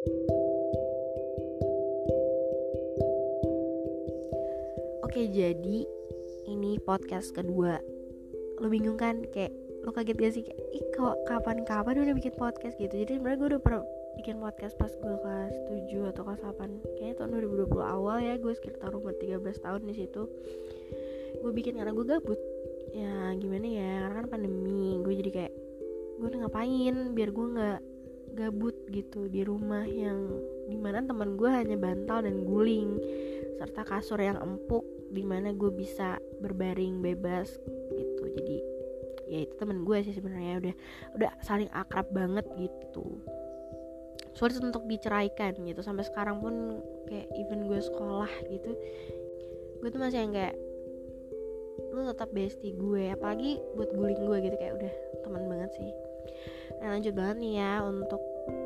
Oke jadi ini podcast kedua. Lo bingung kan? Kayak lo kaget gak sih? Kayak ih kapan-kapan udah bikin podcast gitu? Jadi sebenarnya gue udah pernah bikin podcast pas gue kelas 7 atau kelas 8 kayaknya tahun 2020 awal ya gue sekitar umur 13 tahun di situ. Gue bikin karena gue gabut. Ya gimana ya? Karena kan pandemi gue jadi kayak gue ngapain? Biar gue nggak gabut gitu di rumah yang di mana teman gue hanya bantal dan guling serta kasur yang empuk di mana gue bisa berbaring bebas gitu. Jadi ya itu temen gue sih sebenarnya udah udah saling akrab banget gitu. Sulit untuk diceraikan gitu sampai sekarang pun kayak even gue sekolah gitu gue tuh masih yang kayak lu tetap bestie gue apalagi buat guling gue gitu kayak udah teman banget sih nah lanjut banget nih ya untuk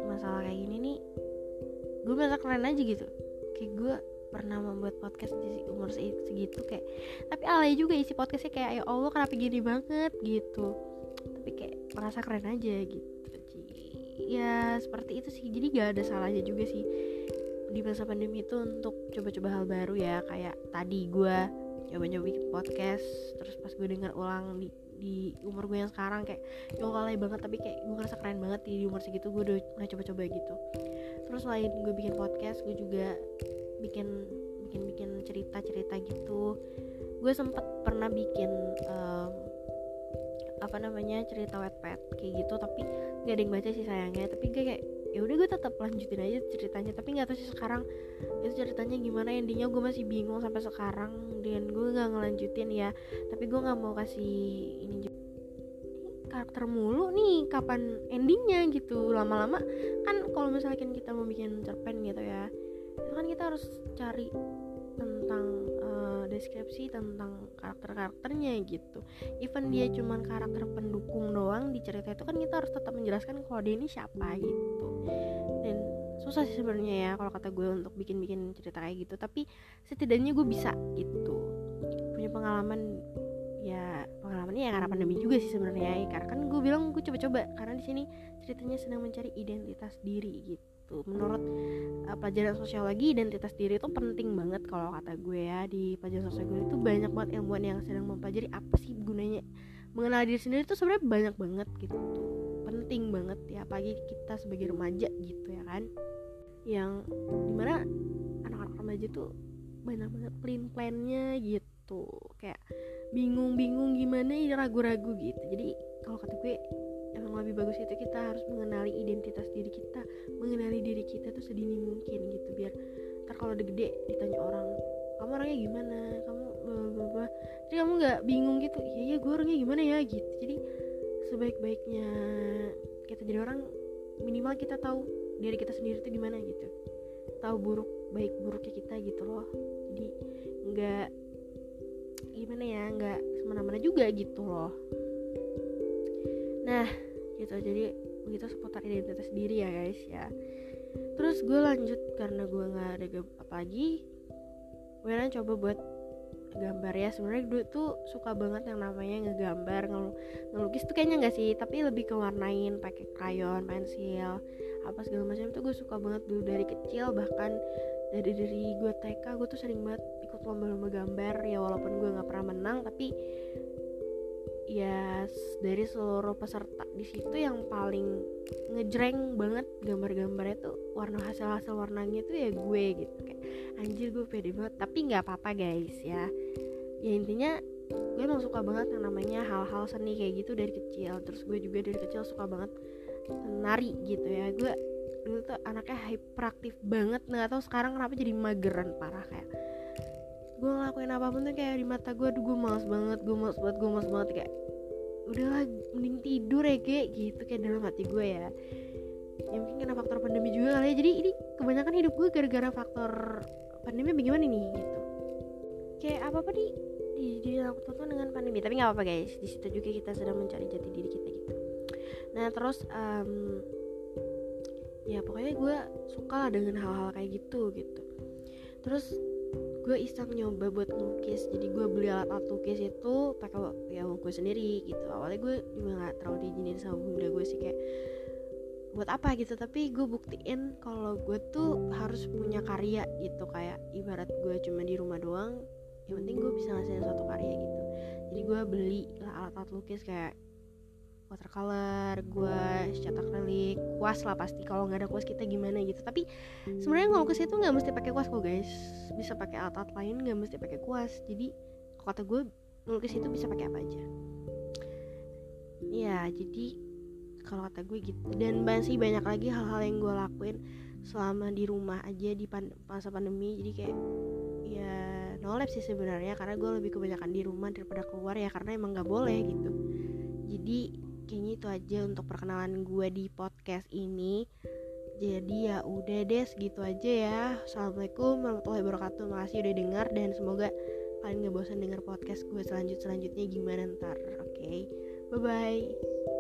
masalah kayak gini nih gue merasa keren aja gitu. Kayak gue pernah membuat podcast di umur segitu kayak tapi alay juga isi podcastnya kayak ya Allah kenapa gini banget? gitu. Tapi kayak merasa keren aja gitu ya seperti itu sih. Jadi gak ada salahnya juga sih di masa pandemi itu untuk coba-coba hal baru ya. Kayak tadi gue nyoba-nyoba bikin podcast terus pas gue denger ulang di di umur gue yang sekarang kayak yo alay banget tapi kayak gue ngerasa keren banget di umur segitu gue udah mulai coba-coba gitu. Terus selain gue bikin podcast gue juga bikin bikin bikin cerita cerita gitu. Gue sempet pernah bikin um, apa namanya cerita wetpad kayak gitu tapi gak ada yang baca sih sayangnya. Tapi gue kayak ya udah gue tetap lanjutin aja ceritanya tapi nggak tahu sih sekarang itu ceritanya gimana. Endingnya gue masih bingung sampai sekarang dan gue nggak ngelanjutin ya. Tapi gue nggak mau kasih ini karakter mulu nih kapan endingnya gitu. Lama-lama kan kalau misalkan kita mau bikin cerpen gitu ya itu kan kita harus cari tentang deskripsi tentang karakter-karakternya gitu. Even dia cuman karakter pendukung doang di cerita itu kan kita harus tetap menjelaskan kalau dia ini siapa gitu. Dan susah sih sebenarnya ya kalau kata gue untuk bikin-bikin cerita kayak gitu. Tapi setidaknya gue bisa gitu. Punya pengalaman ya pengalamannya ya karena pandemi juga sih sebenarnya ya. Karena kan gue bilang gue coba-coba karena di sini ceritanya sedang mencari identitas diri gitu gitu menurut uh, pelajaran sosiologi identitas diri itu penting banget kalau kata gue ya. Di pelajaran sosiologi itu banyak banget ilmuwan yang sedang mempelajari apa sih gunanya mengenal diri sendiri itu sebenarnya banyak banget gitu penting banget ya apalagi kita sebagai remaja gitu ya kan. Yang di mana anak-anak remaja tuh banyak banget plan plannya gitu. Kayak bingung-bingung gimana ya ragu-ragu gitu. Jadi kalau kata gue emang lebih bagus itu kita harus mengenali identitas diri kita mengenali diri kita tuh sedini mungkin gitu biar ntar kalau udah gede ditanya orang kamu orangnya gimana? Kamu bla jadi kamu nggak bingung gitu iya iya gue orangnya gimana ya? Gitu. Jadi sebaik-baiknya kita jadi orang minimal kita tahu diri kita sendiri tuh gimana gitu. Tahu buruk baik buruknya kita gitu loh. Jadi nggak gimana ya nggak semena-mena juga gitu loh nah gitu. Jadi begitu seputar identitas diri ya guys ya. Terus gue lanjut karena gue nggak ada apa lagi gue coba buat gambar. Ya sebenarnya gue tuh suka banget yang namanya ngegambar ngel ngelukis tuh kayaknya nggak sih tapi lebih ke warnain pakai krayon pensil apa segala macam tuh gue suka banget dulu dari kecil. Bahkan dari dari gue TK gue tuh sering banget ikut lomba-lomba gambar. Ya walaupun gue nggak pernah menang tapi ya dari seluruh peserta. Di situ yang paling ngejreng banget gambar-gambarnya tuh warna hasil-hasil warnanya tuh ya gue gitu. Kayak anjir gue pede banget. Tapi nggak apa-apa guys ya. Ya intinya gue emang suka banget yang namanya hal-hal seni kayak gitu dari kecil. Terus gue juga dari kecil suka banget nari gitu ya. Gue dulu tuh anaknya hyperaktif banget. Nggak tahu sekarang kenapa jadi mageran parah kayak ngelakuin apa pun tuh kayak di mata gue aduh gue males banget gue males banget gue males banget. Kayak udahlah mending tidur ya kayak gitu kayak dalam hati gue ya. Ya mungkin karena faktor pandemi juga kali ya. Jadi ini kebanyakan hidup gue gara-gara faktor pandemi bagaimana nih gitu. Kayak apa apa di di, di tonton dengan pandemi. Tapi nggak apa-apa guys. Di situ juga kita sedang mencari jati diri kita gitu. Nah terus um, ya pokoknya gue suka dengan hal-hal kayak gitu gitu. Terus gue iseng nyoba buat ngelukis. Jadi gue beli alat alat lukis itu pakai ya gue sendiri gitu. Awalnya gue juga nggak terlalu diizinin sama bunda gue sih kayak buat apa? gitu. Tapi gue buktiin kalau gue tuh harus punya karya gitu. Kayak ibarat gue cuma di rumah doang yang penting gue bisa ngasihin suatu karya gitu. Jadi gue beli alat-alat lukis kayak watercolor gue cetak relik kuas lah pasti. Kalau nggak ada kuas kita gimana gitu. Tapi sebenarnya ngelukis itu nggak mesti pakai kuas kok guys. Bisa pakai alat-alat lain nggak mesti pakai kuas. Jadi kata gue ngelukis itu bisa pakai apa aja. Ya jadi kalau kata gue gitu. Dan masih banyak lagi hal-hal yang gue lakuin selama di rumah aja di pan masa pandemi. Jadi kayak ya no lab sih sebenarnya. Karena gue lebih kebanyakan di rumah daripada keluar ya karena emang nggak boleh gitu. Jadi kayaknya itu aja untuk perkenalan gue di podcast ini. Jadi ya udah deh segitu aja ya. Assalamualaikum warahmatullahi wabarakatuh. Makasih udah dengar dan semoga kalian gak bosan denger podcast gue selanjut selanjutnya gimana ntar oke? Okay? bye bye